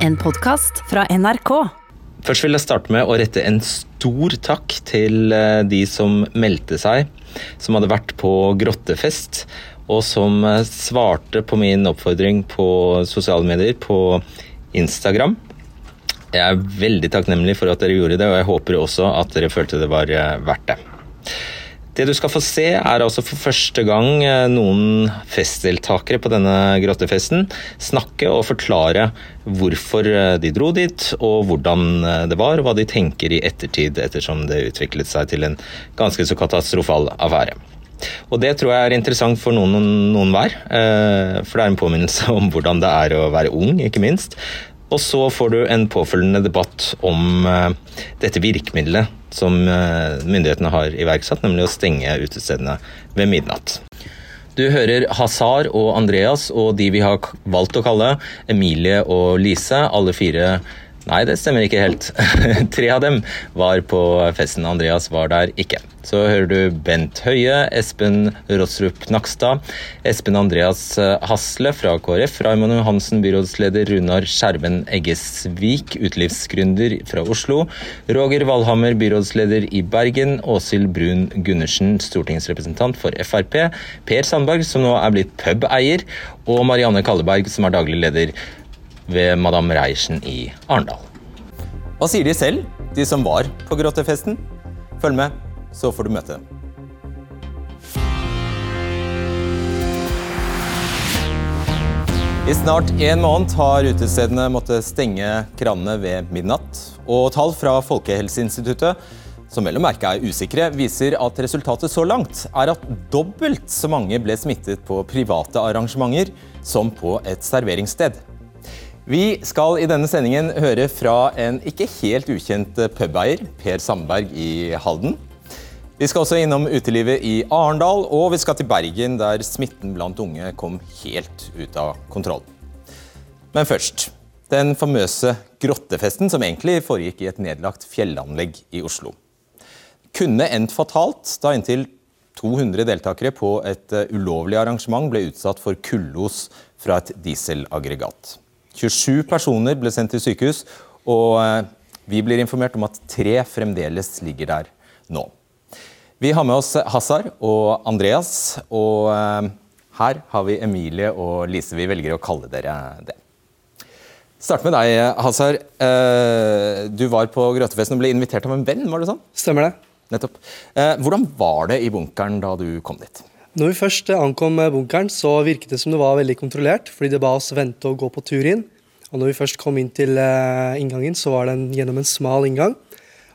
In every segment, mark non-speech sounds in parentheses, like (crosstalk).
En podkast fra NRK. Først vil jeg starte med å rette en stor takk til eh, de som meldte seg, som hadde vært på grottefest, og som eh, svarte på min oppfordring på sosiale medier, på Instagram. Jeg er veldig takknemlig for at dere gjorde det, og jeg håper også at dere følte det var eh, verdt det. Det du skal få se, er altså for første gang eh, noen festdeltakere på denne grottefesten snakke og forklare hvorfor eh, de dro dit, og hvordan eh, det var, og hva de tenker i ettertid, ettersom det utviklet seg til en ganske så katastrofal affære. Og det tror jeg er interessant for noen, noen hver, for det er en påminnelse om hvordan det er å være ung, ikke minst. Og så får du en påfølgende debatt om dette virkemidlet som eh, myndighetene har iverksatt, nemlig å stenge utestedene ved midnatt. Du hører Hazar og Andreas og de vi har valgt å kalle Emilie og Lise, alle fire Nei, det stemmer ikke helt. (laughs) Tre av dem var på festen. Andreas var der ikke. Så hører du Bent Høie, Espen Rossrup Nakstad, Espen Andreas Hasle fra KrF, Raymond Johansen, byrådsleder, Runar Skjerven Eggesvik, utelivsgründer fra Oslo, Roger Valhammer, byrådsleder i Bergen, Åshild Brun Gundersen, stortingsrepresentant for Frp, Per Sandberg, som nå er blitt pubeier, og Marianne Kalleberg, som er daglig leder ved Madame Reiersen i Arendal. Hva sier de selv, de som var på grottefesten? Følg med, så får du møte dem. I snart en måned har utestedene måttet stenge kranene ved midnatt. Og tall fra Folkehelseinstituttet, som vel å merke er usikre, viser at resultatet så langt er at dobbelt så mange ble smittet på private arrangementer som på et serveringssted. Vi skal i denne sendingen høre fra en ikke helt ukjent pubeier, Per Sandberg i Halden. Vi skal også innom utelivet i Arendal, og vi skal til Bergen, der smitten blant unge kom helt ut av kontroll. Men først. Den famøse grottefesten som egentlig foregikk i et nedlagt fjellanlegg i Oslo. Kunne endt fatalt da inntil 200 deltakere på et ulovlig arrangement ble utsatt for kullos fra et dieselaggregat. 27 personer ble sendt til sykehus, og eh, vi blir informert om at tre fremdeles ligger der nå. Vi har med oss Hazar og Andreas, og eh, her har vi Emilie og Lise. Vi velger å kalle dere det. Start med deg, Hazar. Eh, du var på grøtefesten og ble invitert av en venn, var det sånn? Stemmer det. Nettopp. Hvordan var det i bunkeren da du kom dit? Når vi først ankom bunkeren, så virket det som det var veldig kontrollert, fordi det ba oss vente og gå på tur inn. Og når vi først kom inn til uh, inngangen, så var det gjennom en smal inngang.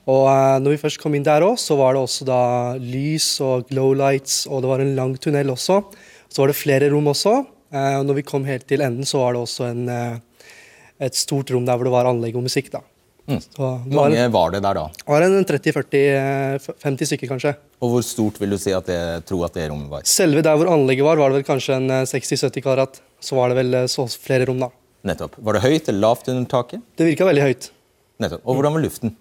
Og når vi først kom inn der òg, så var det også da lys og glow lights, og det var en lang tunnel også. Så var det flere rom også. Og når vi kom helt til enden, så var det også en, et stort rom der hvor det var anlegg og musikk. da. Mm. Hvor mange var det der da? Det var en 30-40-50 stykker, kanskje. Og Hvor stort vil du si at det, tro at det rommet var? Selve der hvor anlegget var, var det vel kanskje en 60-70 kvadrat. Så var det vel så flere rom, da. Nettopp. Var det høyt eller lavt under taket? Det virka veldig høyt. Nettopp. Og hvordan var luften?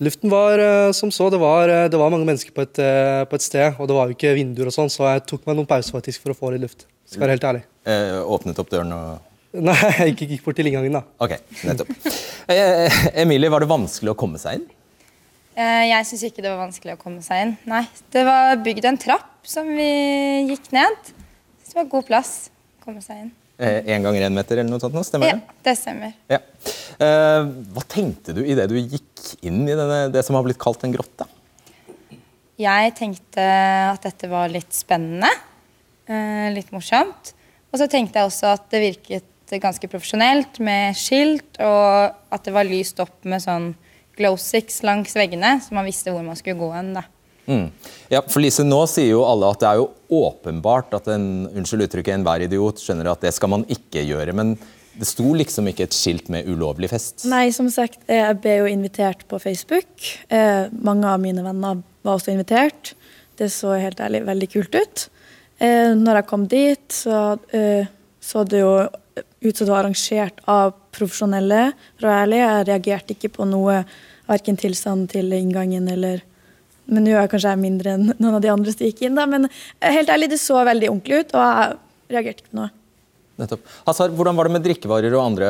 Luften var uh, som så. Det var, det var mange mennesker på et, på et, sted, og det var jo ikke vinduer og sånn, så jeg tok meg noen pauser faktisk for å få litt luft. Skal være helt ærlig. åpnet opp døren og Nei, jeg gikk, ikke bort til inngangen, da. Ok, nettopp. Emilie, var det vanskelig å komme seg inn? Jeg syns ikke det var vanskelig å komme seg inn. Nei, Det var bygd en trapp som vi gikk ned. Så det var god plass å komme seg inn. Én gang ganger én meter eller noe sånt? Stemmer det? Ja, det stemmer. Ja. Eh, hva tenkte du idet du gikk inn i denne, det som har blitt kalt en grotte? Jeg tenkte at dette var litt spennende. Eh, litt morsomt. Og så tenkte jeg også at det virket ganske profesjonelt med skilt, og at det var lyst opp med sånn glow six langs veggene, så man visste hvor man skulle gå hen. da. Mm. Ja, for Lise, Nå sier jo alle at det er jo åpenbart at en unnskyld uttrykket, enhver idiot skjønner at det skal man ikke gjøre. Men det sto liksom ikke et skilt med 'ulovlig fest'? Nei, som sagt, jeg ble jo invitert på Facebook. Eh, mange av mine venner var også invitert. Det så helt ærlig veldig kult ut. Eh, når jeg kom dit, så eh, så det jo ut som det var arrangert av profesjonelle. For å være ærlig, jeg reagerte ikke på noe, verken tilstand til inngangen eller men nå er jeg kanskje mindre enn noen av de andre som gikk inn. da, Men helt ærlig, det så veldig ordentlig ut, og jeg reagerte ikke på noe. Nettopp. Hazar, hvordan var det med drikkevarer og andre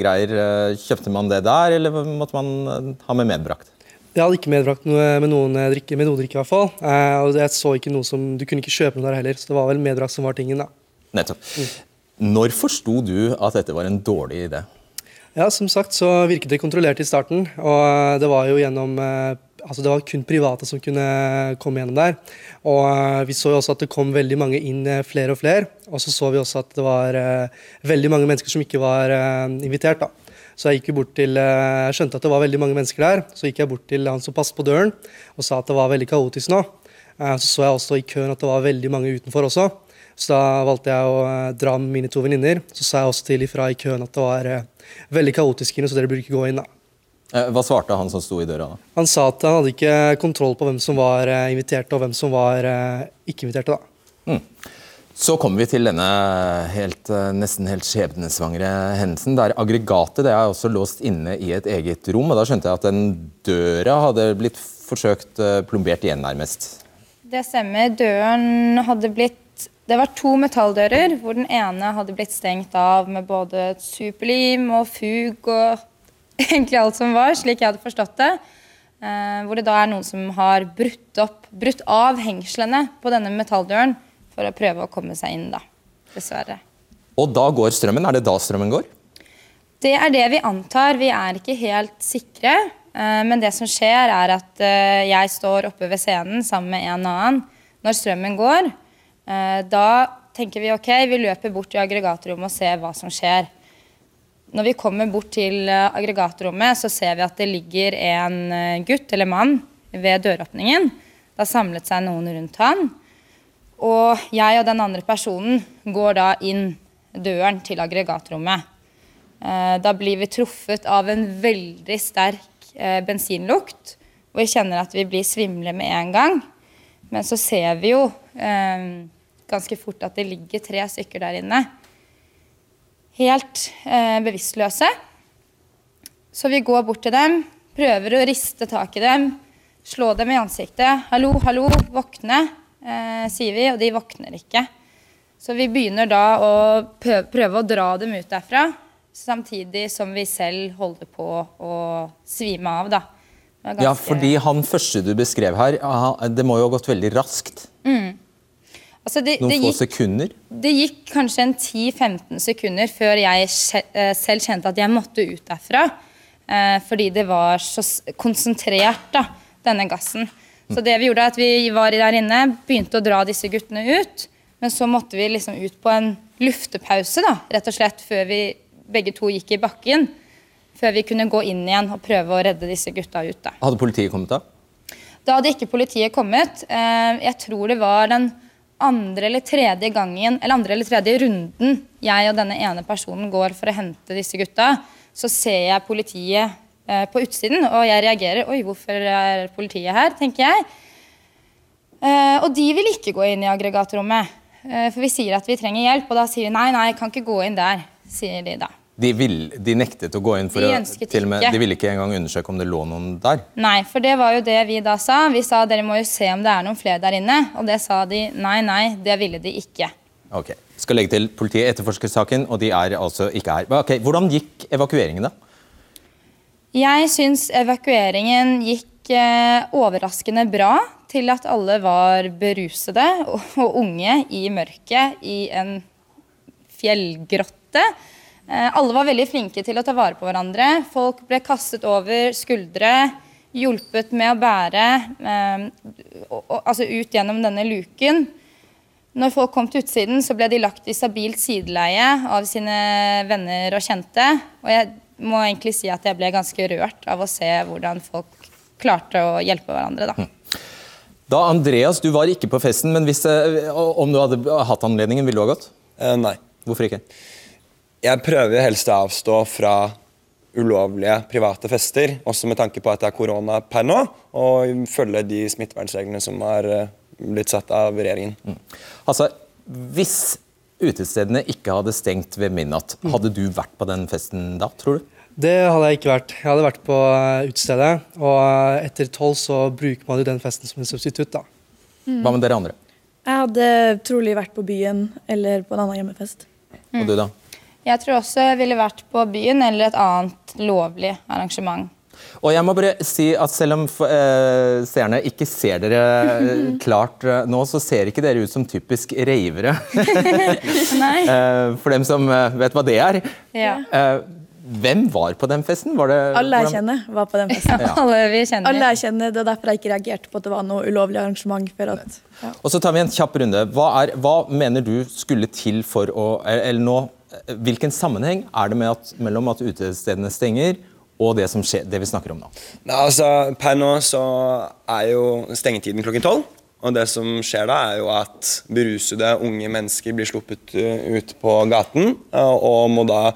greier? Eh, Kjøpte man det der, eller måtte man eh, ha med medbrakt? Jeg hadde ikke medbrakt noe med noen eh, drikke, med noe drikke i hvert fall. Eh, og jeg så ikke noe som, Du kunne ikke kjøpe noe der heller, så det var vel medbrakt som var tingen. da. Nettopp. Når forsto du at dette var en dårlig idé? Ja, som sagt så virket det kontrollert i starten, og det var jo gjennom eh, Altså det var kun private som kunne komme gjennom der. Og eh, vi så jo også at det kom veldig mange inn, eh, flere og flere. Og så så vi også at det var veldig mange mennesker som ikke var invitert, da. Så jeg gikk jo bort til Jeg skjønte at det var veldig mange mennesker der. Så gikk jeg bort til han som passet på døren og sa at det var veldig kaotisk nå. Så så jeg også i køen at det var veldig mange utenfor også. Så da valgte jeg å eh, dra med mine to venninner. Så sa jeg også til ifra i køen at det var eh, veldig kaotisk inne, så dere burde ikke gå inn. da. Eh, Hva svarte han som sto i døra? da? Han sa at han hadde ikke kontroll på hvem som var inviterte og hvem som var ikke inviterte. da. Så kommer vi til denne helt, nesten helt skjebnesvangre hendelsen, der aggregatet det er også låst inne i et eget rom. og Da skjønte jeg at den døra hadde blitt forsøkt plombert igjen, nærmest. Det stemmer. Døren hadde blitt Det var to metalldører, hvor den ene hadde blitt stengt av med både superlim og fug og (laughs) egentlig alt som var, slik jeg hadde forstått det. Eh, hvor det da er noen som har brutt opp, brutt av hengslene på denne metalldøren for å prøve å komme seg inn, da. Dessverre. Og da går strømmen. Er det da strømmen går? Det er det vi antar. Vi er ikke helt sikre. Eh, Men det som skjer, er at eh, jeg står oppe ved scenen sammen med en annen. Når strømmen går, da tenker vi ok, vi løper bort til aggregatrommet og ser hva som skjer. Når vi kommer bort til eh, aggregatrommet, så ser vi at det ligger en eh, gutt eller mann ved døråpningen. Det har samlet seg noen rundt han. Og jeg og den andre personen går da inn døren til aggregatrommet. Eh, Da blir vi truffet av en veldig sterk eh, bensinlukt. Og vi kjenner at vi blir svimle med en gang. Men så ser vi jo eh, ganske fort at det ligger tre stykker der inne. Helt eh, bevisstløse. Så vi går bort til dem, prøver å riste tak i dem, slå dem i ansiktet. 'Hallo, hallo, våkne', eh, sier vi, og de våkner ikke. Så vi begynner da å prøve å dra dem ut derfra, samtidig som vi selv holder på å svime av, da. Ganske... Ja, fordi han første du beskrev her, det må jo ha gått veldig raskt. Altså, det, Noen det få sekunder. det gikk kanskje en 10-15 sekunder før jeg eh, selv kjente at jeg måtte ut derfra. Eh, fordi det var så konsentrert, da, denne gassen. Så det vi gjorde, er at vi var der inne, begynte å dra disse guttene ut. Men så måtte vi liksom ut på en luftepause, da, rett og slett, før vi begge to gikk i bakken. Før vi kunne gå inn igjen og prøve å redde disse gutta ut. da. Hadde politiet kommet da? Da hadde ikke politiet kommet. Eh, Jeg tror det var den andre eller tredje gangen, eller andre eller tredje runden jeg og denne ene personen går for å hente disse gutta, så ser jeg politiet eh, på utsiden, og jeg reagerer. Oi, hvorfor er politiet her, tenker jeg. Eh, Og de vil ikke gå inn i aggregatrommet. Eh, For vi sier at vi trenger hjelp, og da sier de nei, nei, jeg kan ikke gå inn der, sier de da. De, vil, de nektet å gå inn for De å til og med. De ville ikke engang undersøke om det lå noen der. Nei, for det var jo det vi da sa. Vi sa dere må jo se om det er noen flere der inne. Og det sa de nei, nei, det ville de ikke. Ok, Skal legge til Politiet etterforsker saken, og de er altså ikke her. Ok, Hvordan gikk evakueringen, da? Jeg syns evakueringen gikk eh, overraskende bra til at alle var berusede og, og unge i mørket i en fjellgrotte. Eh, alle var veldig flinke til å ta vare på hverandre. Folk ble kastet over skuldre, hjulpet med å bære eh, altså ut gjennom denne luken. Når folk kom til utsiden, så ble de lagt i stabilt sideleie av sine venner og kjente. Og jeg må egentlig si at jeg ble ganske rørt av å se hvordan folk klarte å hjelpe hverandre. da. Da, Andreas, du var ikke på festen, men hvis, eh, om du hadde hatt anledningen, ville du ha gått? Eh, nei. Hvorfor ikke? Jeg prøver helst å avstå fra ulovlige private fester, også med tanke på at det er korona per nå, og følge de smittevernreglene som har eh, blitt satt av regjeringen. Altså, Hvis utestedene ikke hadde stengt ved midnatt, hadde du vært på den festen da, tror du? Det hadde jeg ikke vært. Jeg hadde vært på eh, utestedet, og eh, etter tolv så bruker man jo den festen som en substitutt. da. Hva med dere andre? Jeg hadde trolig vært på byen eller på en annen hjemmefest. Og du, da? Jeg tror også jeg ville vært på byen eller et annet lovlig arrangement. Og jeg må bare si at Selv om eh, seerne ikke ser dere eh, (laughs) klart eh, nå, så ser ikke dere ut som typisk ravere. (laughs) (laughs) Nei. Eh, For dem som eh, vet hva det er. Ja. Eh, Hvem var på den festen? Var det, Alle jeg kjenner, var på den festen. Alle vi kjenner. Alle jeg kjenner, Det er derfor jeg ikke reagerte på at det var noe ulovlig arrangement. For at, ja. Og så tar vi en kjapp runde. Hva, er, hva mener du skulle til for å Eller nå, hvilken sammenheng er det at, mellom at utestedene stenger og det, som skjer, det vi snakker om nå? Nei, altså, Per nå så er jo stengetiden klokken tolv. Og det som skjer da, er jo at berusede unge mennesker blir sluppet uh, ut på gaten uh, og må da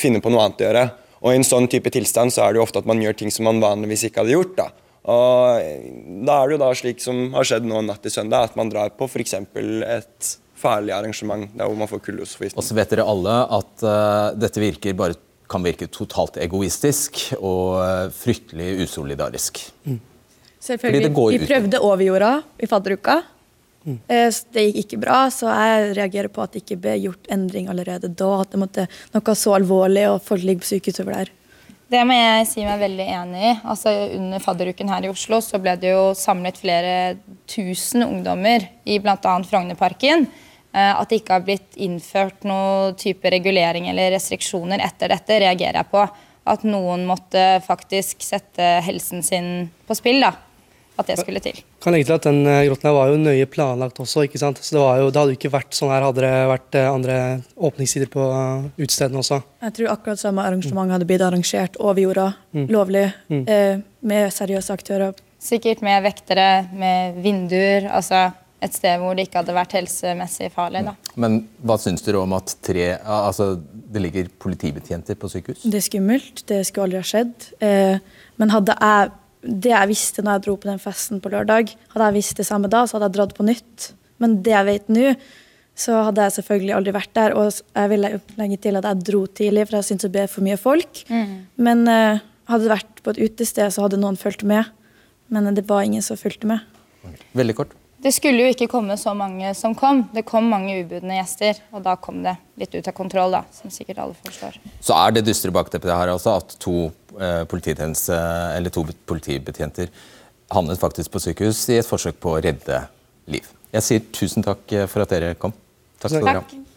finne på noe annet å gjøre. Og I en sånn type tilstand så er det jo ofte at man gjør ting som man vanligvis ikke hadde gjort. Da Og eh, da er det jo da slik som har skjedd nå natt til søndag, at man drar på f.eks. et farlig arrangement der hvor man får Og kullosforgiftning. så vet dere alle at uh, dette virker bare, kan virke totalt egoistisk og uh, fryktelig usolidarisk. Selvfølgelig. Det går Vi prøvde overjorda i fadderuka. Mm. s- Det gikk ikke bra, så jeg reagerer på at det ikke ble gjort endring allerede da. At det måtte noe så alvorlig, og folk ligger på sykehus over der. Det må jeg si meg veldig enig i. Altså, under fadderuken her i Oslo så ble det jo samlet flere tusen ungdommer i bl.a. Frognerparken. Eh, At det ikke har blitt innført noen type regulering eller restriksjoner etter dette, reagerer jeg på. At noen måtte faktisk sette helsen sin på spill. da. At det skulle til. Kan legge til at Den eh, grotten her var jo nøye planlagt også. ikke sant? Så Det, var jo, det hadde jo ikke vært sånn her hadde det vært eh, andre åpningstider på eh, utestedene også. Jeg tror akkurat samme arrangement hadde blitt arrangert over jorda, lovlig, eh, med seriøse aktører. Sikkert med vektere, med vinduer. altså Et sted hvor det ikke hadde vært helsemessig farlig. da. Men hva syns dere om at tre, altså, det ligger politibetjenter på sykehus? Det er skummelt, det skulle aldri ha skjedd. Eh, men hadde jeg det jeg visste når jeg dro på den festen på lørdag, hadde jeg visst det samme da, så hadde jeg dratt på nytt. Men det jeg vet nå, så hadde jeg selvfølgelig aldri vært der. Og jeg vil legge til at jeg dro tidlig, for jeg syntes det ble for mye folk. Men uh, hadde det vært på et utested, så hadde noen fulgt med. Men det var ingen som fulgte med. Veldig kort. Det skulle jo ikke komme så mange som kom. Det kom mange ubudne gjester, og da kom det litt ut av kontroll, da, som sikkert alle forstår. Så er det dystre bakteppet her altså at to, eh, eller to politibetjenter havnet faktisk på sykehus i et forsøk på å redde liv. Jeg sier tusen takk eh, for at dere kom. Takk skal dere ha.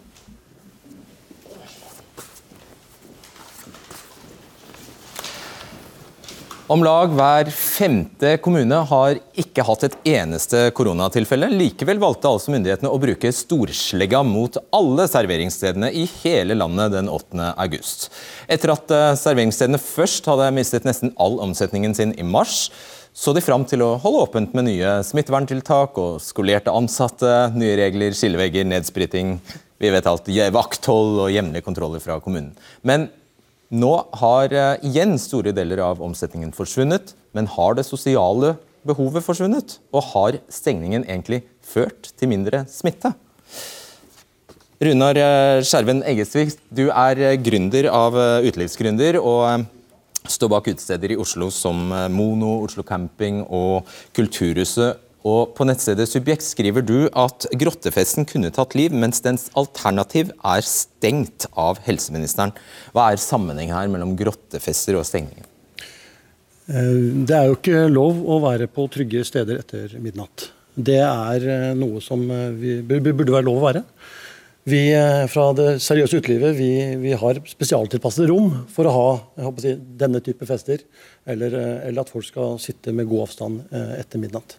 Om lag hver femte kommune har ikke hatt et eneste koronatilfelle. Likevel valgte altså myndighetene å bruke storslegga mot alle serveringsstedene i hele landet den 8. august. Etter at eh, serveringsstedene først hadde mistet nesten all omsetningen sin i mars, så de fram til å holde åpent med nye smitteverntiltak og skolerte ansatte, nye regler, skillevegger, nedspriting, vi vet alt, vakthold og jevnlige kontroller fra kommunen. Men nå har eh, igjen store deler av omsetningen forsvunnet, men har det sosiale behovet forsvunnet? Og har stengningen egentlig ført til mindre smitte? Runar eh, Skjerven Eggesvik, du er eh, gründer av utelivsgründer og står bak utesteder i Oslo som Mono, Oslo Camping og Kulturhuset. Og På nettstedet Subjekt skriver du at grottefesten kunne tatt liv, mens dens alternativ er stengt av helseministeren. Hva er sammenhengen her mellom grottefester og stengningen? Eh, Det er jo ikke lov å være på trygge steder etter midnatt. Det er eh, noe som eh, vi burde være lov å være. Vi fra det seriøse utelivet vi, vi har spesialtilpassede rom for å ha si, denne type fester, eller, eller at folk skal sitte med god avstand etter midnatt.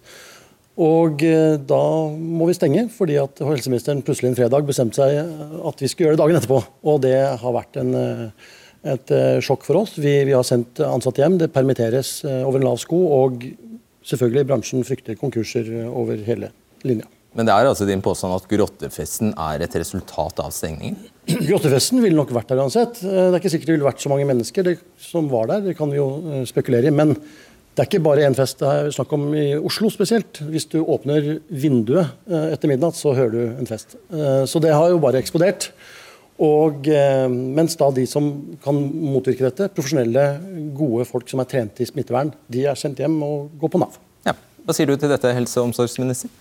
Og eh, da må vi stenge, fordi at helseministeren plutselig en fredag bestemte seg eh, at vi skulle gjøre det dagen etterpå. Og det har vært en, eh, et sjokk for oss. Vi, vi har sendt ansatte hjem. Det permitteres over en lav sko. Og selvfølgelig bransjen frykter konkurser over hele linja. Men det er altså din påstand at grottefesten er et resultat av stengningen? Grottefesten ville nok vært der uansett. Det er ikke sikkert det ville vært så mange mennesker det, som var der. Det kan vi jo spekulere i. Men det er ikke bare én fest det er snakk om i Oslo spesielt. Hvis du åpner vinduet eh, etter midnatt, så hører du en fest. Eh, Så det har jo bare eksplodert. Og eh, mens da de som kan motvirke dette, profesjonelle, gode folk som er trent i smittevern, de er sendt hjem og går på Nav. Ja. Hva sier du til dette, helse- og omsorgsminister?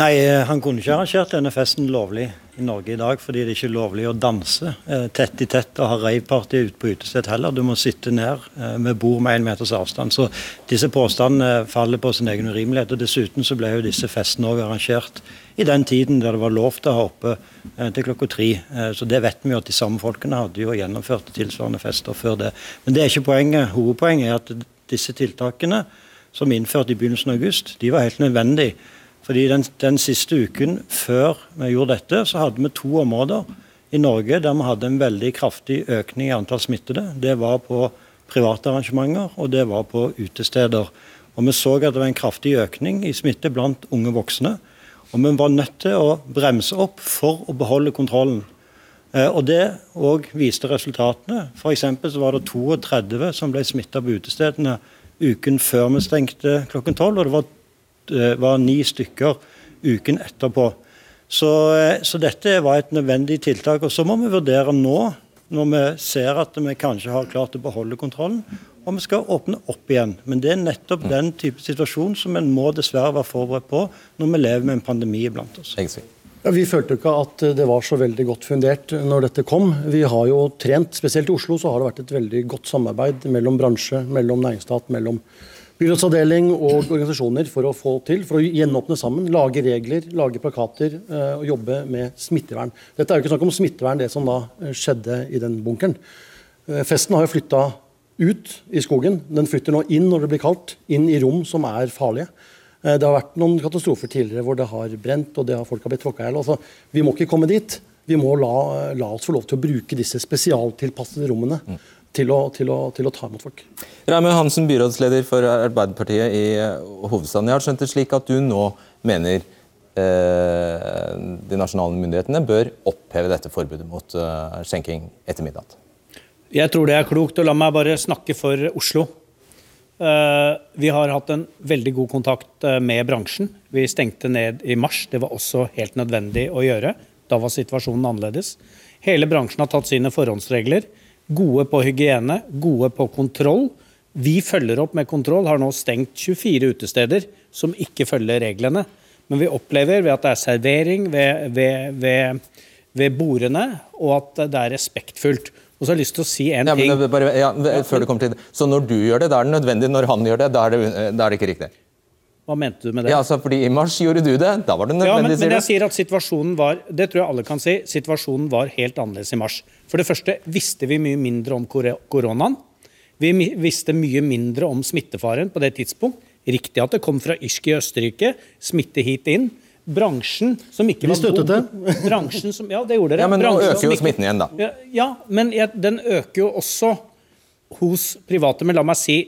Nei, eh, han kunne ikke arrangert denne festen lovlig i Norge i dag, fordi det er ikke lovlig å danse eh, tett i tett og ha raveparty ute på utested heller. Du må sitte ned eh, med bord med én meters avstand. Så disse påstandene faller på sin egen urimelighet. og Dessuten så ble jo disse festene også arrangert i den tiden der det var lov til å ha oppe til klokka tre. Så det vet vi jo at de samme folkene hadde jo gjennomført tilsvarende fester før det. Men det er ikke poenget. Hovedpoenget er at disse tiltakene som er innført i begynnelsen av august, de var helt nødvendige fordi den, den, siste uken før vi gjorde dette, så hadde vi to områder i Norge der vi hadde en veldig kraftig økning i antall smittede. Det var på private arrangementer, og det var på utesteder. Og Vi så at det var en kraftig økning i smitte blant unge voksne. Og vi var nødt til å bremse opp for å beholde kontrollen. Eh, og Det òg viste resultatene. For så var det 32 som ble smitta på utestedene uken før vi stengte klokken 12. Og det var var ni stykker uken etterpå. Så, eh, så, dette var et nødvendig tiltak. og Så må vi vurdere nå, når vi ser at vi kanskje har klart å beholde kontrollen, om vi skal åpne opp igjen. Men det er nettopp den type situasjon som en må dessverre være forberedt på når vi lever med en pandemi iblant oss. Ja, vi følte ikke at det var så veldig godt fundert når dette kom. Vi har jo trent, Spesielt i Oslo så har det vært et veldig godt samarbeid mellom bransje, mellom næringsstat, mellom byrådsavdeling og organisasjoner for å få til, for å gjenåpne sammen, lage regler, lage plakater uh, og jobbe med smittevern. Dette er jo ikke snakk om smittevern, det som da eh, skjedde i den bunkeren. Uh, festen har jo flytta ut i skogen. Den flytter nå inn når det blir kaldt, inn i rom som er farlige. Det har vært noen katastrofer tidligere hvor det har brent og det har folk har blitt tråkka i hjel. Altså, vi må ikke komme dit. Vi må la, la, oss få lov til å bruke disse spesialtilpassede rommene. Mm til å, til å, til å ta imot folk. Raymond Hansen, byrådsleder for Arbeiderpartiet i eh, hovedstaden. Jeg har skjønt det slik at du nå mener eh, de nasjonale myndighetene bør oppheve dette forbudet mot eh, skjenking etter midnatt? Jeg tror det er klokt. og La meg bare snakke for Oslo. Uh, vi har hatt en veldig god kontakt med bransjen. Vi stengte ned i mars. Det var også helt nødvendig å gjøre. Da var situasjonen annerledes. Hele bransjen har tatt sine forhåndsregler. Gode på hygiene, gode på kontroll. Vi følger opp med kontroll, har nå stengt 24 utesteder som ikke følger reglene. Men vi opplever ved at det er servering ved, ved, ved, ved bordene, og at det er respektfullt. Og så har jeg lyst til å si en ja, ting. Bare, ja, før du kommer til det. Så når du gjør det, da er det nødvendig. Når han gjør det, da er det, da er det ikke riktig? Hva mente du med det? Ja, altså, fordi I mars gjorde du det. Da var det nødvendig, ja, men, sier men jeg sier at situasjonen var det tror jeg alle kan si, situasjonen var helt annerledes i mars. For det første visste vi mye mindre om koronaen. Vi visste mye mindre om smittefaren på det tidspunkt. Riktig at det kom fra Irsk i Østerrike, smitte hit inn. Bransjen som ikke var Vi støttet det. (laughs) Bransjen som, ja, det gjorde dere. Ja, Men nå bransjen øker jo smitten igjen, da. Ja, ja men jeg, den øker jo også hos private. Men la meg si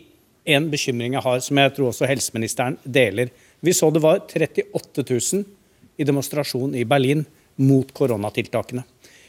en bekymring jeg har, som jeg tror også helseministeren deler. Vi så det var 38 000 i demonstrasjon i Berlin mot koronatiltakene.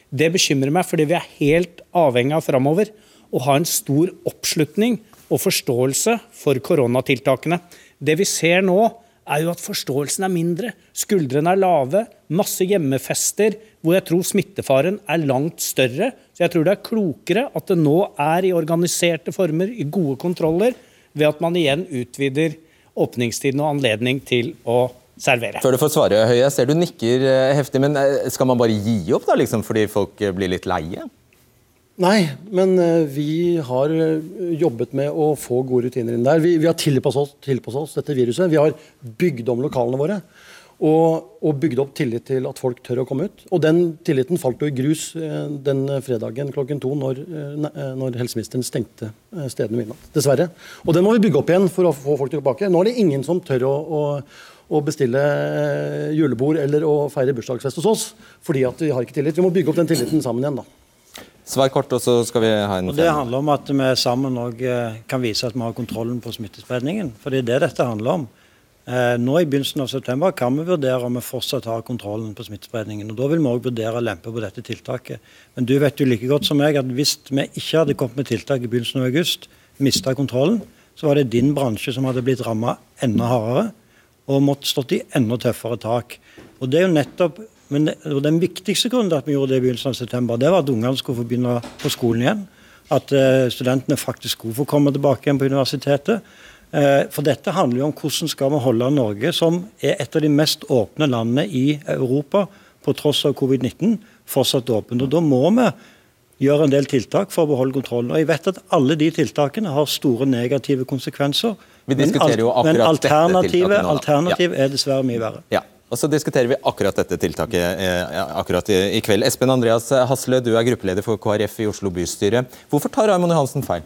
Det bekymrer meg, fordi vi er helt avhengig av framover å ha en stor oppslutning og forståelse for koronatiltakene. Det vi ser nå, er jo at forståelsen er mindre. Skuldrene er lave. Masse hjemmefester hvor jeg tror smittefaren er langt større. Så jeg tror det er klokere at det nå er i organiserte former, i gode kontroller, ved at man igjen utvider åpningstiden og anledning til å servere. Før du får svare, Høie, jeg ser du nikker eh, heftig, men eh, skal man bare gi opp da, liksom, fordi folk eh, blir litt leie? Nei, men vi har jobbet med å få gode rutiner inn der. Vi, vi har tilpasset oss, tilpasset oss dette viruset. Vi har bygd om lokalene våre. Og, og bygde opp tillit til at folk tør å komme ut. Og den tilliten falt jo i grus eh, den fredagen klokken to når, eh, når helseministeren stengte eh, stedene midnatt. Dessverre. Og den må vi bygge opp igjen for å få folk tilbake. Nå er det ingen som tør å, å, å bestille julebord eller å feire bursdagsfest hos oss, fordi at vi har ikke tillit. Vi må bygge opp den tilliten sammen igjen, da. Svar kort, og så skal vi ha en og Det handler om at vi sammen kan vise at vi har kontrollen på smittespredningen. For det er det dette handler om. Eh, nå i begynnelsen av september kan vi vurdere om vi fortsatt har kontrollen på smittespredningen. og Da vil vi òg vurdere å lempe på dette tiltaket. Men du vet jo like godt som meg at hvis vi ikke hadde kommet med tiltak i begynnelsen av august, mista kontrollen, så var det din bransje som hadde blitt ramma enda hardere og måtte stått i enda tøffere tak. Og det er jo nettopp men det, Den viktigste grunnen til at vi gjorde det i begynnelsen av september, det var at ungene skulle få begynne på skolen igjen. At uh, studentene faktisk skulle få komme tilbake igjen på universitetet. Eh, For dette handler jo om hvordan skal vi holde Norge, som er et av de mest åpne landene i Europa, på tross av covid-19, fortsatt åpent. Og Da må vi gjøre en del tiltak for å beholde kontrollen. Og jeg vet at alle de tiltakene har store negative konsekvenser. Vi diskuterer jo akkurat men alternativet, dette nå, alternativet er dessverre mye verre. Ja, og så diskuterer vi akkurat dette tiltaket eh, akkurat i, i kveld. Espen Andreas Hasle, du er gruppeleder for KrF i Oslo bystyre. Hvorfor tar Raymond Johansen feil?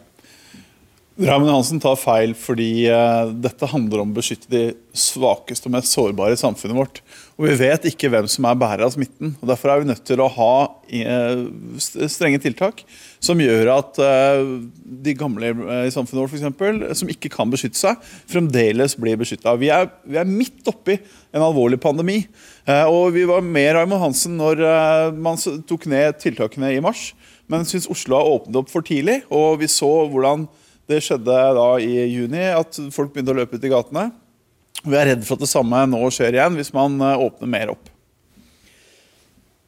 Raymond Hansen tar feil fordi eh, dette handler om å beskytte de svakeste og mest sårbare i samfunnet vårt. Og Vi vet ikke hvem som er bærer av smitten. og Derfor er vi nødt til å ha eh, strenge tiltak som gjør at eh, de gamle i samfunnet vårt for eksempel, som ikke kan beskytte seg, fremdeles blir beskytta. Vi, vi er midt oppi en alvorlig pandemi. Og Vi var med Raymond Hansen når man tok ned tiltakene i mars. Men syns Oslo har åpnet opp for tidlig, og vi så hvordan det skjedde da i juni, at folk begynte å løpe ut i gatene. Vi er redd for at det samme nå skjer igjen, hvis man eh, åpner mer opp.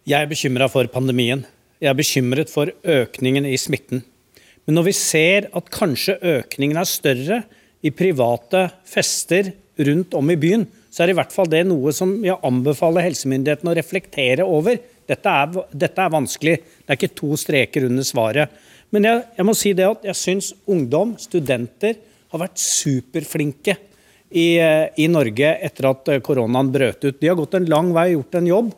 Jeg er bekymra for pandemien. Jeg er bekymret for økningen i smitten. Men når vi ser at kanskje økningen er større i private fester rundt om i byen, så er i hvert fall det noe som jeg anbefaler helsemyndighetene å reflektere over. Dette er, dette er vanskelig. Det er ikke to streker under svaret. Men jeg, jeg må si det at jeg syns ungdom, studenter, har vært superflinke i, i Norge etter at eh, koronaen brøt ut. De har gått en lang vei og gjort en jobb.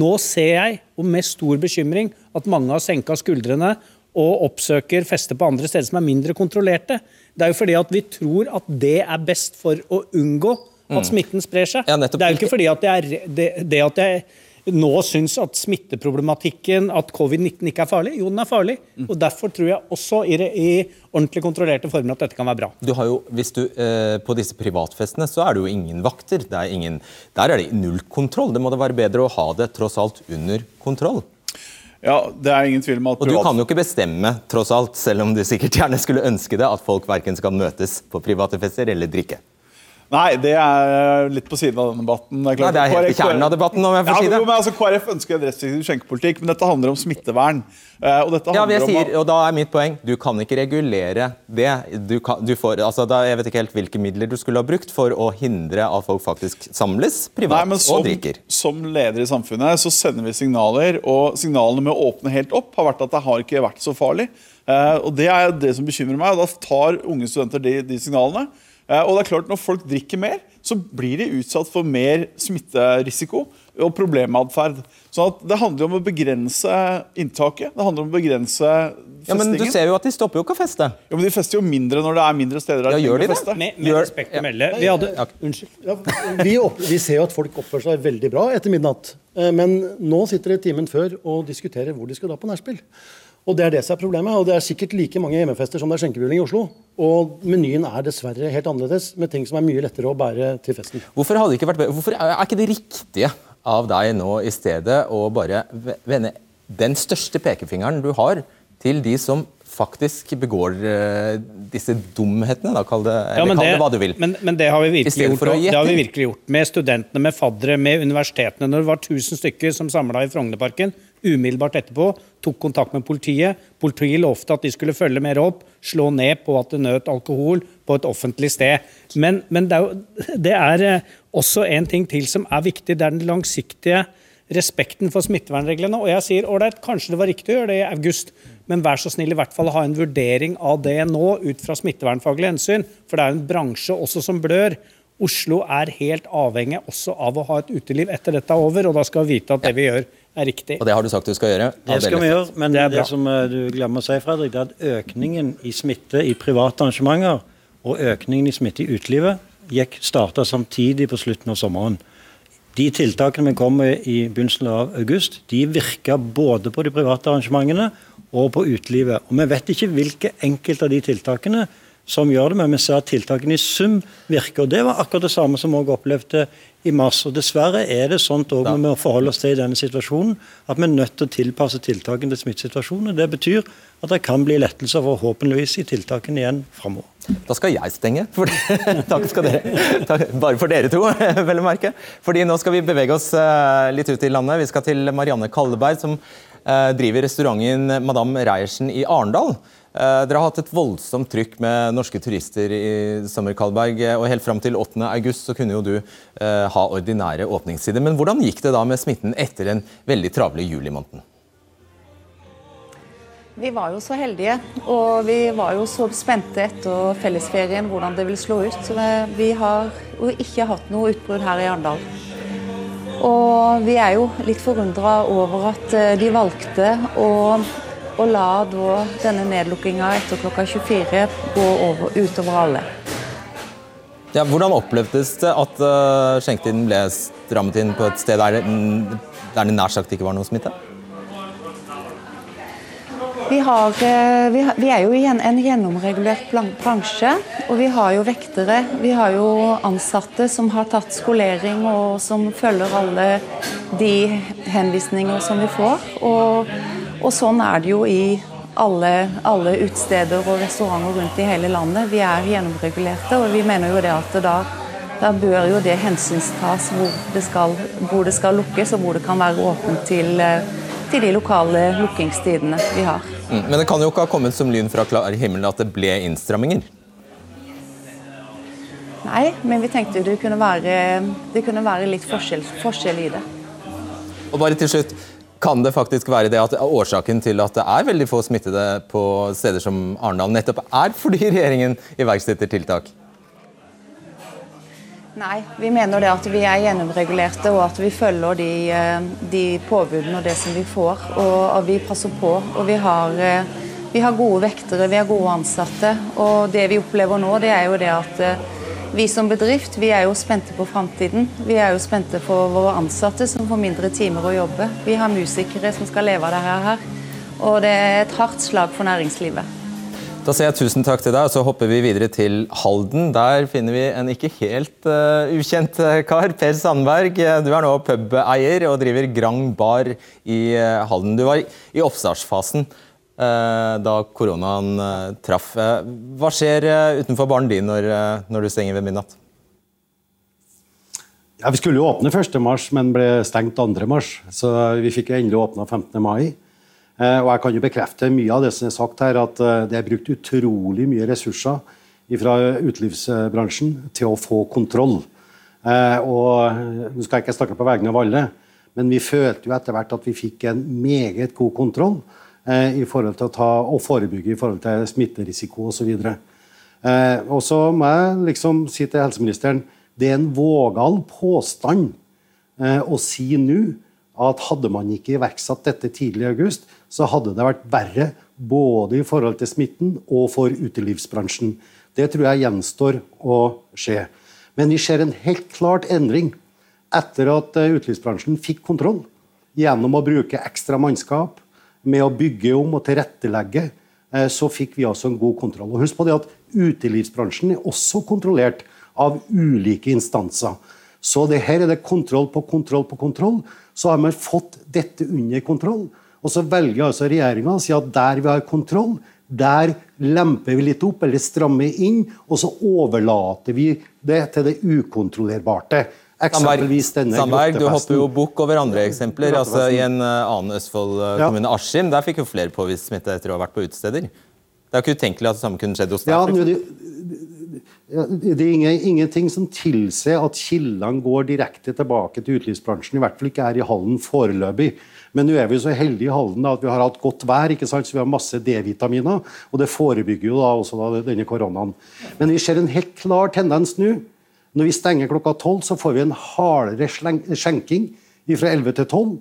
Nå ser jeg, og med stor bekymring, at mange har senka skuldrene og oppsøker fester på andre steder som er mindre kontrollerte. Det er jo fordi at vi tror at det er best for å unngå at smitten sprer seg. Ja, det er jo ikke fordi at jeg, er det, det at jeg nå syns at smitteproblematikken, at covid-19 ikke er farlig. Jo, den er farlig. Og Derfor tror jeg også i, det i ordentlig kontrollerte former at dette kan være bra. Du har jo, hvis du, eh, på disse privatfestene så er det jo ingen vakter. Det er ingen, der er det null kontroll. Det må da være bedre å ha det tross alt under kontroll. Ja, det er ingen tvil om at Og du kan jo ikke bestemme, tross alt, selv om du sikkert gjerne skulle ønske det, at folk verken skal møtes på private fester eller drikke. Nei, det er litt på siden av den debatten. Nei, det er helt i kjernen av debatten, om jeg får ja, si det. Jo, men altså, KrF ønsker en restriktiv skjenkepolitikk, men dette handler om smittevern. Eh, og dette Ja, men jeg sier, og da er mitt poeng, Du kan ikke regulere det. Du kan, du får, altså da, jeg vet ikke helt hvilke midler du skulle ha brukt for å hindre at folk faktisk samles privat Nei, som, og drikker. som leder i samfunnet så sender vi signaler, og signalene med å åpne helt opp har vært at det har ikke vært så farlig. Eh, og Det er det som bekymrer meg, og da tar unge studenter de, de signalene. Eh, og det er klart Når folk drikker mer, så blir de utsatt for mer smitterisiko og problematferd. Sånn at Det handler om å begrense inntaket. Det handler om å begrense festingen. Ja, men du ser jo at de stopper jo ikke å feste. Ja, men De fester jo mindre når det er mindre steder der Ja, gjør de å det? feste. Med, med respekt å melde. Vi hadde, unnskyld. Ja, vi, opp, vi ser jo at folk oppfører seg veldig bra etter midnatt. Eh, Men nå sitter de timen før og diskuterer hvor de skal dra på nachspiel. Og Det er det som er problemet. og Det er sikkert like mange hjemmefester som det er skjenkebevilling i Oslo. Og menyen er dessverre helt annerledes, med ting som er mye lettere å bære til festen. Hvorfor, hadde ikke vært, bedre- hvorfor er ikke det riktige av deg nå i stedet å bare vende den største pekefingeren du har til de som faktisk begår eh, disse dumhetene, da, kall det, eller Ja, det, det hva du vil. Men, men det har vi virkelig gjort. Det har vi virkelig gjort med studentene, med faddere, med universitetene. Når det var 1000 stykker som samla i Frognerparken, umiddelbart etterpå tok kontakt med politiet. Politiet lovte at de skulle følge mer opp, slå ned på at det nøt alkohol på et offentlig sted. Men, men det er, det er eh, også en ting til som er viktig. Det er den langsiktige respekten for smittevernreglene. Og jeg sier ålreit, kanskje det var riktig å gjøre det i august, men vær så snill i hvert fall ha en vurdering av det nå ut fra smittevernfaglige hensyn. For det er en bransje også som blør. Oslo er helt avhengig også av å ha et uteliv etter dette er over, og da skal vi vite at det vi gjør, er riktig. Og det har du sagt du skal gjøre. Det skal vi gjøre, men Det det, er som eh, du glemmer å si, Fredrik, det er at økningen i smitte i private arrangementer og økningen i smitte i utelivet gikk starta samtidig på slutten av sommeren. De tiltakene vi kom med i begynnelsen av august, de virka både på de private arrangementene og på utelivet. Og Vi vet ikke hvilke enkelte av de tiltakene som gjør det, men vi ser at tiltakene i sum virker. og Det var akkurat det samme som vi opplevde i mars. og Dessverre er det sånt også vi må forholde oss til i denne situasjonen, at vi er nødt til å tilpasse tiltakene til smittesituasjonen. og Det betyr at det kan bli lettelser forhåpentligvis i tiltakene igjen framover. Da skal jeg stenge. For, (laughs) takk skal dere. Takk, bare for dere to, (laughs) vel å merke. Fordi nå skal vi bevege oss eh, litt ut i landet. Vi skal til Marianne Kalleberg, som eh, driver restauranten Madame Reiersen i Arendal. Eh, dere har hatt et voldsomt trykk med norske turister i sommer, Kalberg. Og helt fram til 8. august så kunne jo du eh, ha ordinære åpningstider. Men hvordan gikk det da med smitten etter den veldig travle julimåneden? Vi var jo så heldige, og vi var jo så spente etter fellesferien hvordan det vil slå ut. Vi har jo ikke hatt noe utbrudd her i Arendal. Og vi er jo litt forundra over at eh, de valgte å og la da denne nedlukkinga etter klokka 24 gå over, utover alle. Ja, hvordan opplevdes det at uh, skjenketiden ble strammet inn på et sted der det, der det nær sagt ikke var noe smitte? Vi, har, eh, vi, vi, er jo i en, en gjennomregulert bransje, og vi har jo vektere. Vi har jo ansatte som har tatt skolering og som følger alle de henvisninger som vi får. Og og sånn er det jo i alle, alle utesteder og restauranter rundt i hele landet. Vi er gjennomregulerte, og vi mener jo det at da, da bør jo det hensynstas hvor det, skal, hvor det skal lukkes, og hvor det kan være åpent til, til de lokale lukkingstidene vi har. Mm, men det kan jo ikke ha kommet som lyn fra klar himmel at det ble innstramminger? Nei, men vi tenkte det kunne være, det kunne være litt forskjell, forskjell i det. Og bare til slutt, kan det faktisk være det at årsaken til at det er veldig få smittede på steder som Arendal, nettopp er fordi regjeringen iverksetter tiltak? Nei, vi mener det at vi er gjennomregulerte og at vi følger de, eh, de påbudene og det som vi får. Og og vi passer på. Og vi har, eh, vi har gode vektere, vi har gode ansatte. Og det vi opplever nå, det er jo det at eh, vi som bedrift vi er jo spente på framtiden. Vi er jo spente for våre ansatte som får mindre timer å jobbe. Vi har musikere som skal leve av dette her. Og det er et hardt slag for næringslivet. Da sier jeg tusen takk til deg, og så hopper vi videre til Halden. Der finner vi en ikke helt uh, ukjent eh, kar. Per Sandberg, du er nå pubeier og driver Grand bar i uh, Halden. Du var i oppstartsfasen. Eh, da koronaen eh, traff. Eh, hva skjer utenfor baren din når, når, du stenger ved midnatt? Ja, vi skulle jo åpne 1. mars, men ble stengt 2. mars. Så vi fikk endelig åpna 15. mai. Og jeg kan jo bekrefte mye av det som er sagt her, at det er brukt utrolig mye ressurser fra utelivsbransjen til å få kontroll. Og Nå skal jeg ikke snakke på vegne av alle, men vi følte jo etter hvert at vi fikk en meget god kontroll. Eh, i forhold til å ta, og forebygge i forhold til smitterisiko osv. Eh, og så må jeg liksom si til helseministeren det er en vågal påstand eh, å si nå at hadde man ikke iverksatt dette tidlig i august, så hadde det vært verre både i forhold til smitten og for utelivsbransjen. Det tror jeg gjenstår å skje. Men vi ser en helt klart endring etter at utelivsbransjen fikk kontroll gjennom å bruke ekstra mannskap, med å bygge om og tilrettelegge, eh, så fikk vi altså en god kontroll. Og Husk på det at utelivsbransjen er også kontrollert av ulike instanser. Så det her er det kontroll på kontroll på kontroll. Så har man fått dette under kontroll. Og så velger altså regjeringa å si at der vi har kontroll, der lemper vi litt opp eller strammer inn, og så overlater vi det til det ukontrollerbare. Eksempelvis denne Sandberg, du hopper jo bukk over andre eksempler. altså I en uh, annen Østfold-kommune, ja. Askim, der fikk jo flere påvist smitte etter å ha vært på utesteder. Det er ikke utenkelig at det samme kunne skjedd hos deg? Ja, det, det, er ingen, ingenting som tilsier at kildene går direkte tilbake til utelivsbransjen. I hvert fall ikke her i Hallen foreløpig. Men nå er vi så heldige i Halden at vi har hatt godt vær, ikke sant? så vi har masse D-vitaminer. Og det forebygger jo da også da denne koronaen. Men vi ser en helt klar tendens nå når vi stenger klokka tolv, så får vi en hardere skjenking fra 11 til 12.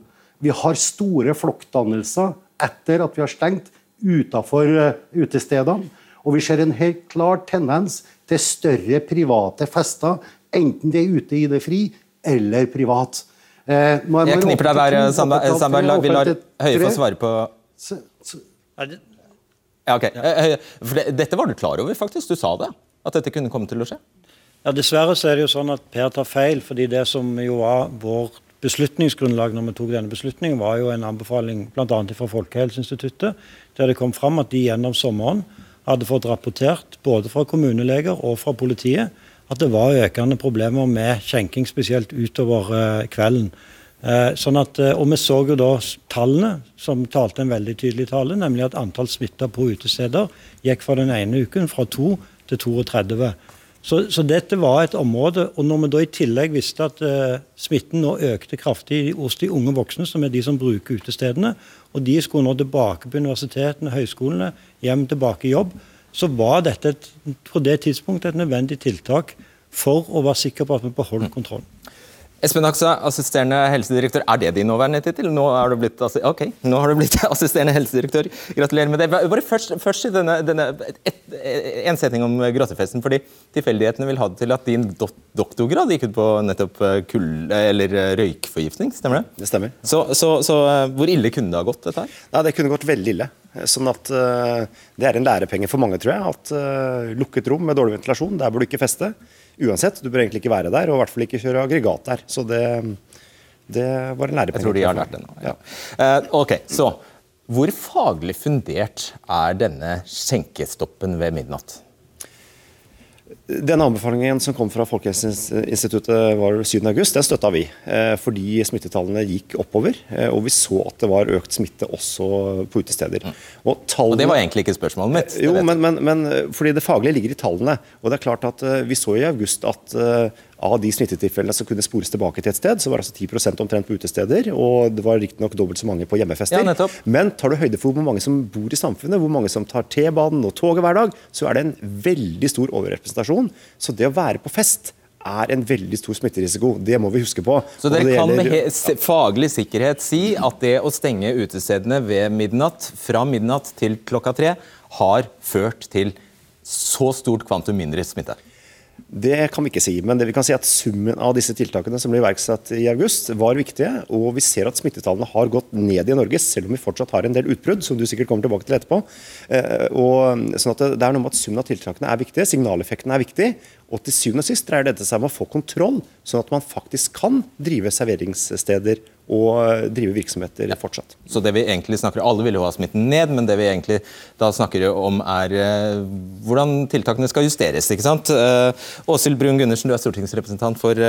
Vi har store flokkdannelser etter at vi har stengt utenfor eh, utestedene. Og vi ser en helt klar tendens til større private fester, enten det er ute i det fri eller privat. Eh, jeg kniper deg der, Sandberg. Vi lar Høie få svare på ja, okay. Eh, Dette var du klar over, faktisk. Du sa det. At dette kunne komme til å skje? Ja, Dessverre så er det jo sånn at Per tar feil. fordi det som jo var vår beslutningsgrunnlag når vi tok denne beslutningen, var jo en anbefaling bl.a. fra Folkehelseinstituttet, der det kom fram at de gjennom sommeren hadde fått rapportert både fra kommuneleger og fra politiet at det var økende problemer med skjenking, spesielt utover uh, kvelden. Eh, sånn at, eh, og Vi så jo da tallene som talte en veldig tydelig tale, nemlig at antall smitta på utesteder gikk fra den ene uken fra 2 til 32. Så, så, dette var et område, og når vi da i tillegg visste at uh, smitten nå økte kraftig hos de unge voksne, som er de som bruker utestedene, og de skulle nå tilbake på universitetene, høyskolene, hjem tilbake i jobb, så var dette et, på det tidspunktet et nødvendig tiltak for å være sikker på at vi beholdt kontrollen. Espen Aksa, assisterende helsedirektør. Er det din nåværende tittel? Nå, har ok, nå har du blitt (laughs) assisterende helsedirektør. Gratulerer med det. Bare først, først denne, denne, et, en setning om grottefesten. fordi Tilfeldighetene vil ha det til at din do, doktorgrad gikk ut på nettopp eh, kull, eller eh, røykforgiftning, stemmer det? Det stemmer. Så, så, så, eh, hvor ille kunne det ha gått, dette her? Nei, Det kunne gått veldig ille. Sånn at uh, Det er en lærepenge for mange, tror jeg. At uh, lukket rom med dårlig ventilasjon, der bør du ikke feste uansett. Du bør egentlig ikke være der, og i hvert fall ikke kjøre aggregat der. Så det, det var en lærepenge. Jeg tror de har lært det nå. Ja. Uh, ok, så Hvor faglig fundert er denne skjenkestoppen ved midnatt? Den anbefalingen som kom fra Folkehelseinstituttet var 7.8, den støtta vi. Eh, fordi smittetallene gikk oppover, eh, og vi så at det var økt smitte også på utesteder. Mm. Og, tallene, og Det var egentlig ikke spørsmålet mitt. Jo, men, men, men, fordi det faglige ligger i tallene. Og det er klart at Vi så i august at av de smittetilfellene som kunne spores tilbake til et sted, så var det altså 10 omtrent på utesteder. Og det var riktignok dobbelt så mange på hjemmefester. Ja, Men tar du høyde for hvor mange som bor i samfunnet, hvor mange som tar T-banen og toget hver dag, så er det en veldig stor overrepresentasjon. Så det å være på fest er en veldig stor smitterisiko. Det må vi huske på. Så dere kan med faglig sikkerhet si at det å stenge utestedene ved midnatt, fra midnatt til klokka tre, har ført til så stort kvantum mindre smitte? Det kan vi ikke si, men det vi kan si at summen av disse tiltakene som ble iverksatt i august, var viktige. Og vi ser at smittetallene har gått ned i Norge, selv om vi fortsatt har en del utbrudd, som du sikkert kommer tilbake til etterpå. Eh, og, sånn at det er noe med at summen av tiltakene er viktige, signaleffekten er viktig. Og til syvende og sist dreier dette seg om å få kontroll, sånn at man faktisk kan drive serveringssteder og drive virksomheter fortsatt. Så det vi egentlig snakker Alle vil jo ha smitten ned, men det vi egentlig da snakker om er uh, hvordan tiltakene skal justeres. ikke sant? Uh, Åshild Brun Gundersen, du er stortingsrepresentant for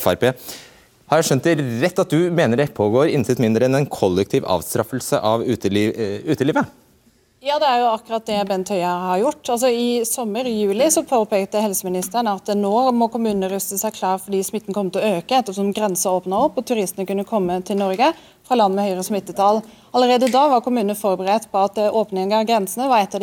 Frp. Har jeg skjønt det rett at du mener det pågår intet mindre enn en kollektiv avstraffelse av uteliv, utelivet? Ja, det er jo akkurat det Bent Høie har gjort. Altså I sommer, i juli, så påpekte helseministeren at nå må kommunene ruste seg klar fordi smitten kommer til å øke ettersom grensa åpna opp og turistene kunne komme til Norge fra land med høyere smittetall. Allerede da var kommunene forberedt på at åpning åpningen av grensene var et av,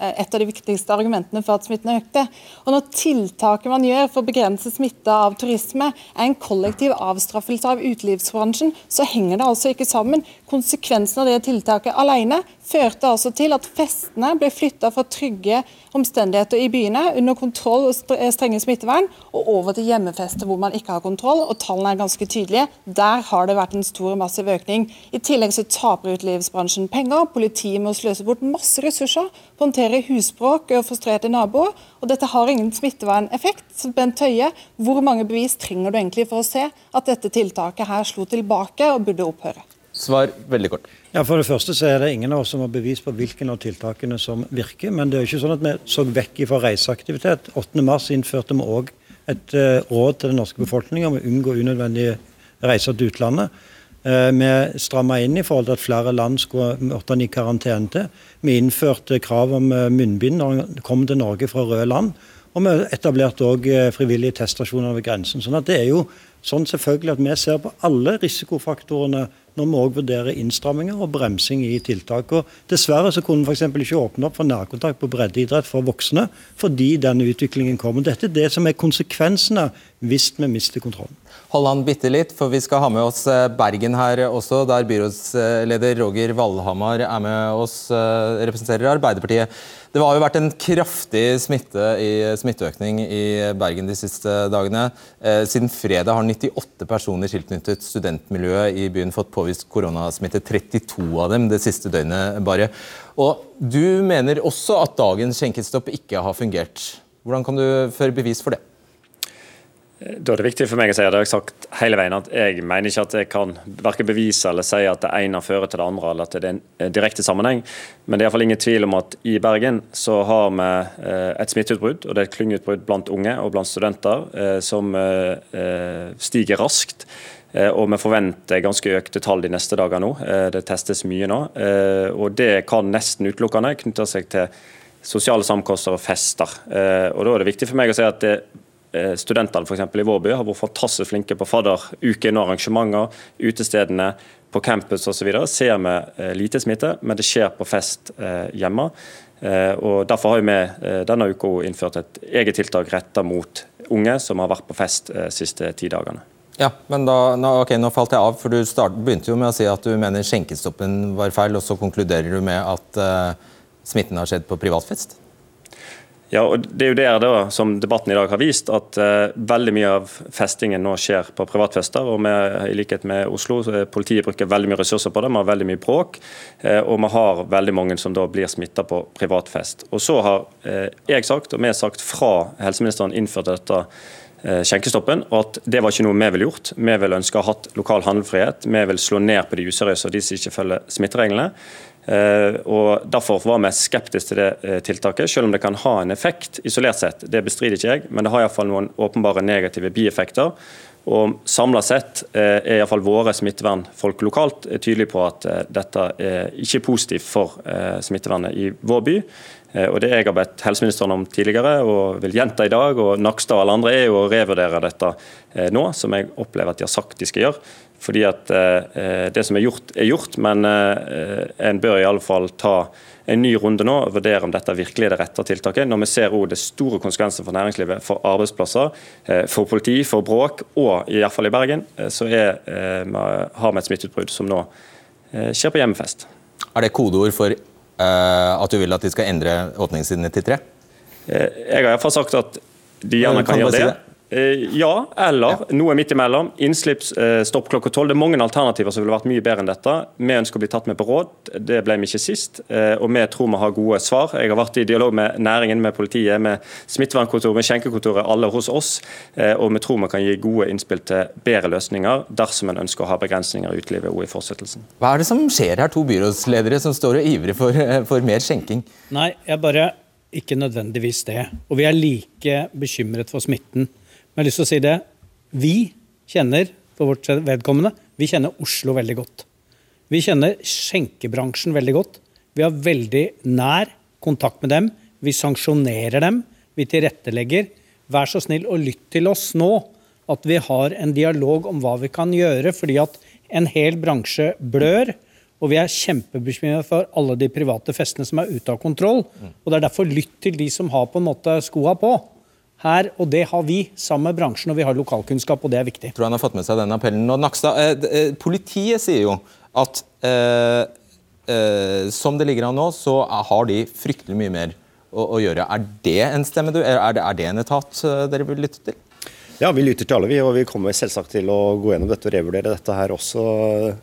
eh, et av de viktigste argumentene for at smitten økte. Og Når tiltaket man gjør for å begrense smitte av turisme, er en kollektiv avstraffelse av utelivsbransjen, så henger det altså ikke sammen. Konsekvensen av det tiltaket alene førte altså til at festene ble flytta fra trygge omstendigheter i byene under kontroll og strenge smittevern, og over til hjemmefester hvor man ikke har kontroll. og Tallene er ganske tydelige. Der har det vært en stor og massiv økning. I tillegg så taper utelivsbransjen penger. Politiet må sløse bort masse ressurser på å håndtere husbråk og frustrerte naboer. Og dette har ingen smitteverneffekt. Så Bent Høie, hvor mange bevis trenger du egentlig for å se at dette tiltaket her slo tilbake og burde opphøre? Svar veldig kort. Ja, For det første så er det ingen av oss som har bevis på hvilken av tiltakene som virker. Men det er jo ikke sånn at vi så vekk fra reiseaktivitet. 8.3 innførte vi òg et uh, råd til den norske befolkningen om å unngå unødvendige reiser til utlandet. Eh, vi stramma inn i forhold til at flere land skulle måtte i karantene til. Vi innførte krav om eh, munnbind når en kom til Norge fra røde land. Og vi etablerte òg eh, frivillige teststasjoner ved grensen. sånn at det er jo sånn selvfølgelig at vi ser på alle risikofaktorene når vi òg vurderer innstramminger og bremsing i tiltak. Og dessverre så kunne vi f.eks. ikke åpne opp for nærkontakt på breddeidrett for voksne fordi denne utviklingen kommer. Dette er det som er konsekvensene hvis vi mister kontrollen. Hold han bitte litt, for vi skal ha med oss eh, Bergen her også, der byrådsleder Roger Valhamar er med oss, eh, representerer Arbeiderpartiet. Det har jo vært en kraftig smitte i, smitteøkning i Bergen de siste dagene. Eh, siden fredag har 98 personer tilknyttet studentmiljøet i byen fått påvist koronasmitte. 32 av dem det siste døgnet bare. Og Du mener også at dagens skjenkestopp ikke har fungert. Hvordan kan du føre bevis for det? Da er det viktig for meg å si, og det har jeg sagt hele veien, at jeg mener ikke at jeg kan verken bevise eller si at det ene fører til det andre, eller at det er en direkte sammenheng. Men det er iallfall ingen tvil om at i Bergen så har vi eh, et smitteutbrudd, og det er et klyngeutbrudd blant unge og blant studenter, eh, som eh, stiger raskt. Eh, og vi forventer ganske økte tall de neste dager nå. Eh, det testes mye nå. Eh, og det kan nesten utelukkende knytte seg til sosiale samkoster og fester. Og Da er det viktig for meg å si at det, studentene for eksempel, i vår by har vært fantastisk flinke på fadderuken og arrangementer. Utestedene, på campus osv. ser vi lite smitte, men det skjer på fest hjemme. Og Derfor har vi denne uka innført et eget tiltak retta mot unge som har vært på fest de siste ti dagene. Ja, men da, nå, okay, nå falt jeg av, for Du start, begynte jo med å si at du mener skjenkestoppen var feil, og så konkluderer du med at uh, smitten har skjedd på privatfest? Ja, og det er jo der som debatten i dag har vist, at uh, veldig mye av festingen nå skjer på privatfester. og med, I likhet med Oslo, politiet bruker veldig mye ressurser på det, vi har veldig mye bråk. Uh, og vi har veldig mange som da blir smitta på privatfest. Og Så har uh, jeg sagt, og vi har sagt fra helseministeren innført dette skjenkestoppen, og at det var ikke noe vi ville gjort. Vi ville ønske å ha hatt lokal handlefrihet. Vi vil slå ned på de useriøse og de som ikke følger smittereglene. Eh, og Derfor var vi skeptiske til det eh, tiltaket, selv om det kan ha en effekt isolert sett. Det bestrider ikke jeg, men det har iallfall noen åpenbare negative bieffekter. Og Samla sett er iallfall våre smittevernfolk lokalt tydelige på at dette er ikke positivt for smittevernet i vår by. Eh, og Det jeg har bedt helseministeren om tidligere, og vil gjenta i dag, og Nakstad og alle andre, er jo å revurdere dette eh, nå, som jeg opplever at de har sagt de skal gjøre. Fordi at eh, Det som er gjort, er gjort, men en bør i alle fall ta en ny runde nå og vurdere om dette virkelig er det rette tiltaket. Når vi ser også det store konsekvenser for næringslivet, for arbeidsplasser, for politi, for bråk, og i hvert fall i Bergen, så er, har vi et smitteutbrudd som nå skjer på hjemmefest. Er det kodeord for Eh, at du vil at de skal endre åpningstidene til tre? Eh, jeg har iallfall sagt at de gjerne kan, kan gjøre det. Eh, ja, eller ja. noe midt imellom. Innslippsstopp klokka tolv. Det er mange alternativer som ville vært mye bedre enn dette. Vi ønsker å bli tatt med på råd. Det ble vi ikke sist. Og vi tror vi har gode svar. Jeg har vært i dialog med næringen, med politiet, med smittevernkontoret, med skjenkekontoret, alle hos oss. Og vi tror vi kan gi gode innspill til bedre løsninger dersom en ønsker å ha begrensninger i utelivet og i fortsettelsen. Hva er det som skjer her, to byrådsledere som står og ivrer for, for mer skjenking? Nei, jeg bare ikke nødvendigvis det. Og vi er like bekymret for smitten. Men jeg har lyst til å si det. Vi kjenner for vårt vedkommende, vi kjenner Oslo veldig godt. Vi kjenner skjenkebransjen veldig godt. Vi har veldig nær kontakt med dem. Vi sanksjonerer dem. Vi tilrettelegger. Vær så snill og lytt til oss nå. At vi har en dialog om hva vi kan gjøre. Fordi at en hel bransje blør. Og vi er kjempebekymret for alle de private festene som er ute av kontroll. Og det er derfor lytt til de som har på en måte skoa på her, og det har vi sammen med bransjen, og vi har lokalkunnskap, og det er viktig. Jeg tror han har fått med seg den appellen. Og Nakstad, eh, eh, Politiet sier jo at eh, eh, som det ligger an nå, så har de fryktelig mye mer å, å gjøre. Er det en stemme du, er det, er det en etat eh, dere vil lytte til? Ja, Vi lytter til alle, vi, og vi kommer selvsagt til å gå gjennom dette og revurdere dette her også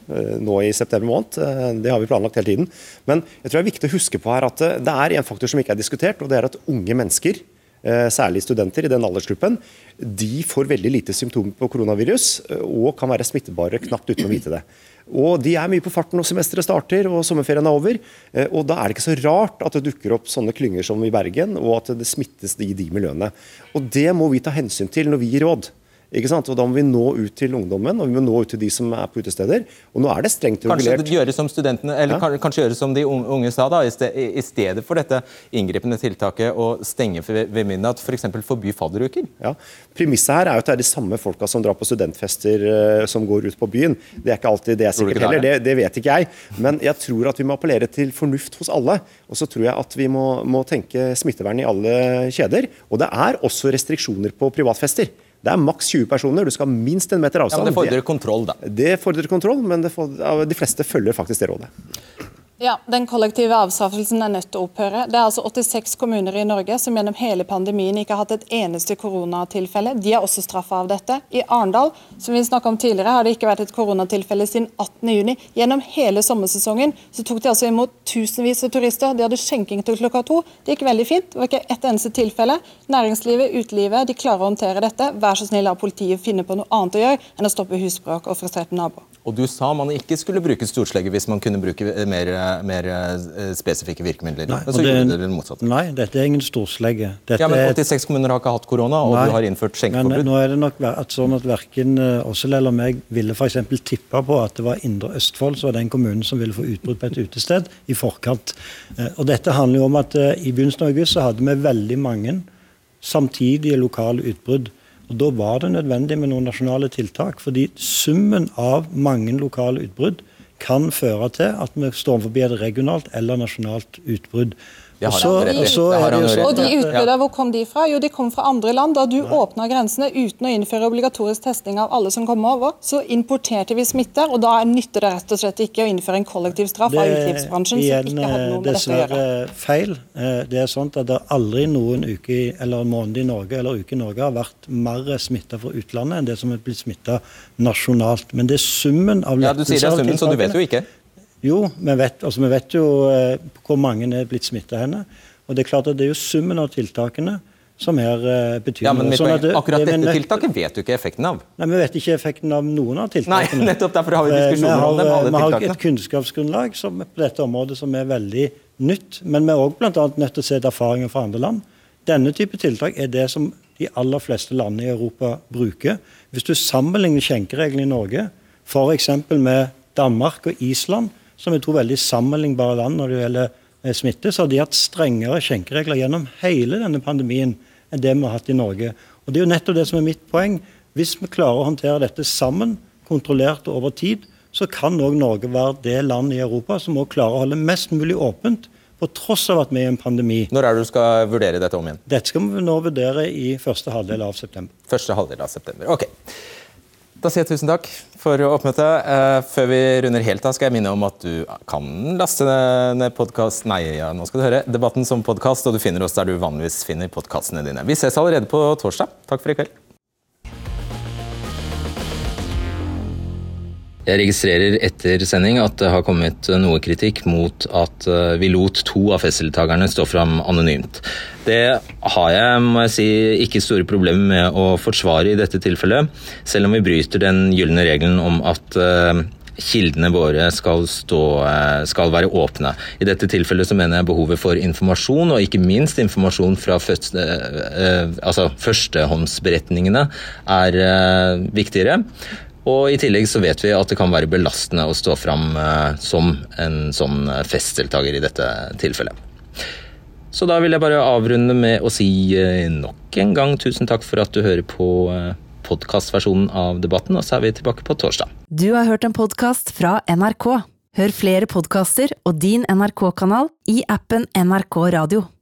uh, nå i september måned. Det har vi planlagt hele tiden. Men jeg tror det er viktig å huske på her at det er en faktor som ikke er diskutert, og det er at unge mennesker Eh, særlig studenter i den aldersgruppen, de får veldig lite symptomer på koronavirus eh, og kan være smittebare knapt uten å vite det. Og De er mye på farten når semesteret starter og sommerferien er over. Eh, og Da er det ikke så rart at det dukker opp sånne klynger som i Bergen, og at det smittes i de miljøene. Og Det må vi ta hensyn til når vi gir råd. Ikke sant? Og Da må vi nå ut til ungdommen og vi må nå ut til de som er på utesteder. Og nå er det strengt regulert. Kanskje gjøre som studentene, eller ja? kanskje gjøre som de unge sa, da, i stedet for dette inngripende tiltaket å stenge ved midnatt, f.eks. For forby fadderuker? Ja. Premisset her er jo at det er de samme folka som drar på studentfester uh, som går ut på byen. Det er ikke alltid det er sikkert heller, det, det, vet ikke jeg. Men jeg tror at vi må appellere til fornuft hos alle. Og så tror jeg at vi må, må tenke smittevern i alle kjeder. Og det er også restriksjoner på privatfester. Det er maks 20 personer, du skal ha minst en meter avstand. Ja, men Det fordrer kontroll, da. Det fordrer kontroll, men fordrer, de fleste følger faktisk det rådet. Ja, Den kollektive avstraffelsen er nødt til å opphøre. Det er altså 86 kommuner i Norge som gjennom hele pandemien ikke har hatt et eneste koronatilfelle. De er også straffa av dette. I Arendal som vi om tidligere, har det ikke vært et koronatilfelle siden 18.6. Gjennom hele sommersesongen så tok de altså imot tusenvis av turister. De hadde skjenking til klokka to. Det gikk veldig fint. Det var ikke ett eneste tilfelle. Næringslivet, utelivet, de klarer å håndtere dette. Vær så snill, la politiet finne på noe annet å gjøre enn å stoppe husbråk og frustrerte naboer. Og du sa man ikke skulle bruke storslegge hvis man kunne bruke eh, mer, mer eh, spesifikke virkemidler. Nei, Men så det- gjorde dere det motsatte. Nei, dette er ingen storslegge. Dette Ja, men er- 86 kommuner har ikke hatt korona, og Nei, du har innført Men nå er det nok at sånn at verken Åshild eller meg ville f.eks. tippa på at det var Indre Østfold som var den kommunen som ville få utbrudd på et utested i forkant. Eh, Og dette handler jo om at eh, i begynnelsen av august så hadde vi veldig mange samtidige lokale utbrudd. Og Da var det nødvendig med noen nasjonale tiltak. fordi summen av mange lokale utbrudd kan føre til at vi står forbi et regionalt eller nasjonalt utbrudd. Det Og Det er det de utbruddene, hvor kom de fra? Jo, de kom fra andre land. Da du åpna grensene uten å innføre obligatorisk testing av alle som kom over, så importerte vi smitte, og da nytter det rett og slett ikke å innføre en kollektiv straff av utelivsbransjen som ikke hadde noe med dette å gjøre. dessverre feil. Eh, Det er sånn at det aldri noen uke eller måned i Norge eller uke i Norge har vært mer smitta fra utlandet enn det som er blitt smitta nasjonalt. Men det er summen av Ja, Du sier det er summen, så du vet jo ikke. Jo, vi vet, altså, vi vet jo eh, hvor mange er blitt smitta henne. Og det er klart at det er jo summen av tiltakene som her eh, betyr Ja, men noe. Sånn at Akkurat det dette tiltaket vet du ikke effekten av. Nei, Vi vet ikke effekten av noen av tiltakene. Nei, (laughs) nettopp derfor har vi Eh, diskusjoner har, om dem, alle Vi har et kunnskapsgrunnlag som, på dette området som er veldig nytt. Men vi er òg bl.a. nødt til å se erfaringer fra andre land. Denne type tiltak er det som de aller fleste landene i Europa bruker. Hvis du sammenligner skjenkereglene i Norge f.eks. med Danmark og Island, som er to veldig sammenlignbare land når det gjelder eh, smitte, så har de hatt strengere skjenkeregler gjennom hele denne pandemien enn det vi har hatt i Norge. Og Det er jo nettopp det som er mitt poeng. Hvis vi klarer å håndtere dette sammen, kontrollert og over tid, så kan òg Norge være det landet i Europa som òg klarer å holde mest mulig åpent, på tross av at vi er i en pandemi. Når er det du skal vurdere dette om igjen? Dette skal vi nå vurdere i første halvdel av september. Første halvdel av september. Ok. Da sier jeg tusen takk for oppmøtet. Eh, før vi runder helt av, skal jeg minne om at du kan laste ned podkast Nei, ja, nå skal du høre debatten som podkast, og du finner oss der du vanligvis finner podkastene dine. Vi ses allerede på torsdag. Takk for i kveld. Jeg registrerer etter sending at det har kommet noe kritikk mot at eh, vi lot to av festdeltakerne stå fram anonymt. Det har jeg, må jeg si, ikke store problemer med å forsvare i dette tilfellet, selv om vi bryter den gylne regelen om at eh, kildene våre skal, stå, eh, skal være åpne. I dette tilfellet så mener jeg behovet for informasjon, og ikke minst informasjon fra første, altså førstehåndsberetningene, er viktigere. Og I tillegg så vet vi at det kan være belastende å stå fram eh, som en sånn eh, festdeltaker i dette tilfellet. Så da vil jeg bare avrunde med å si eh, nok en gang tusen takk for at du hører på podkastversjonen av debatten, og så er vi tilbake på torsdag. Du har hørt en podkast fra NRK. Hør flere podkaster og din NRK-kanal i appen NRK Radio.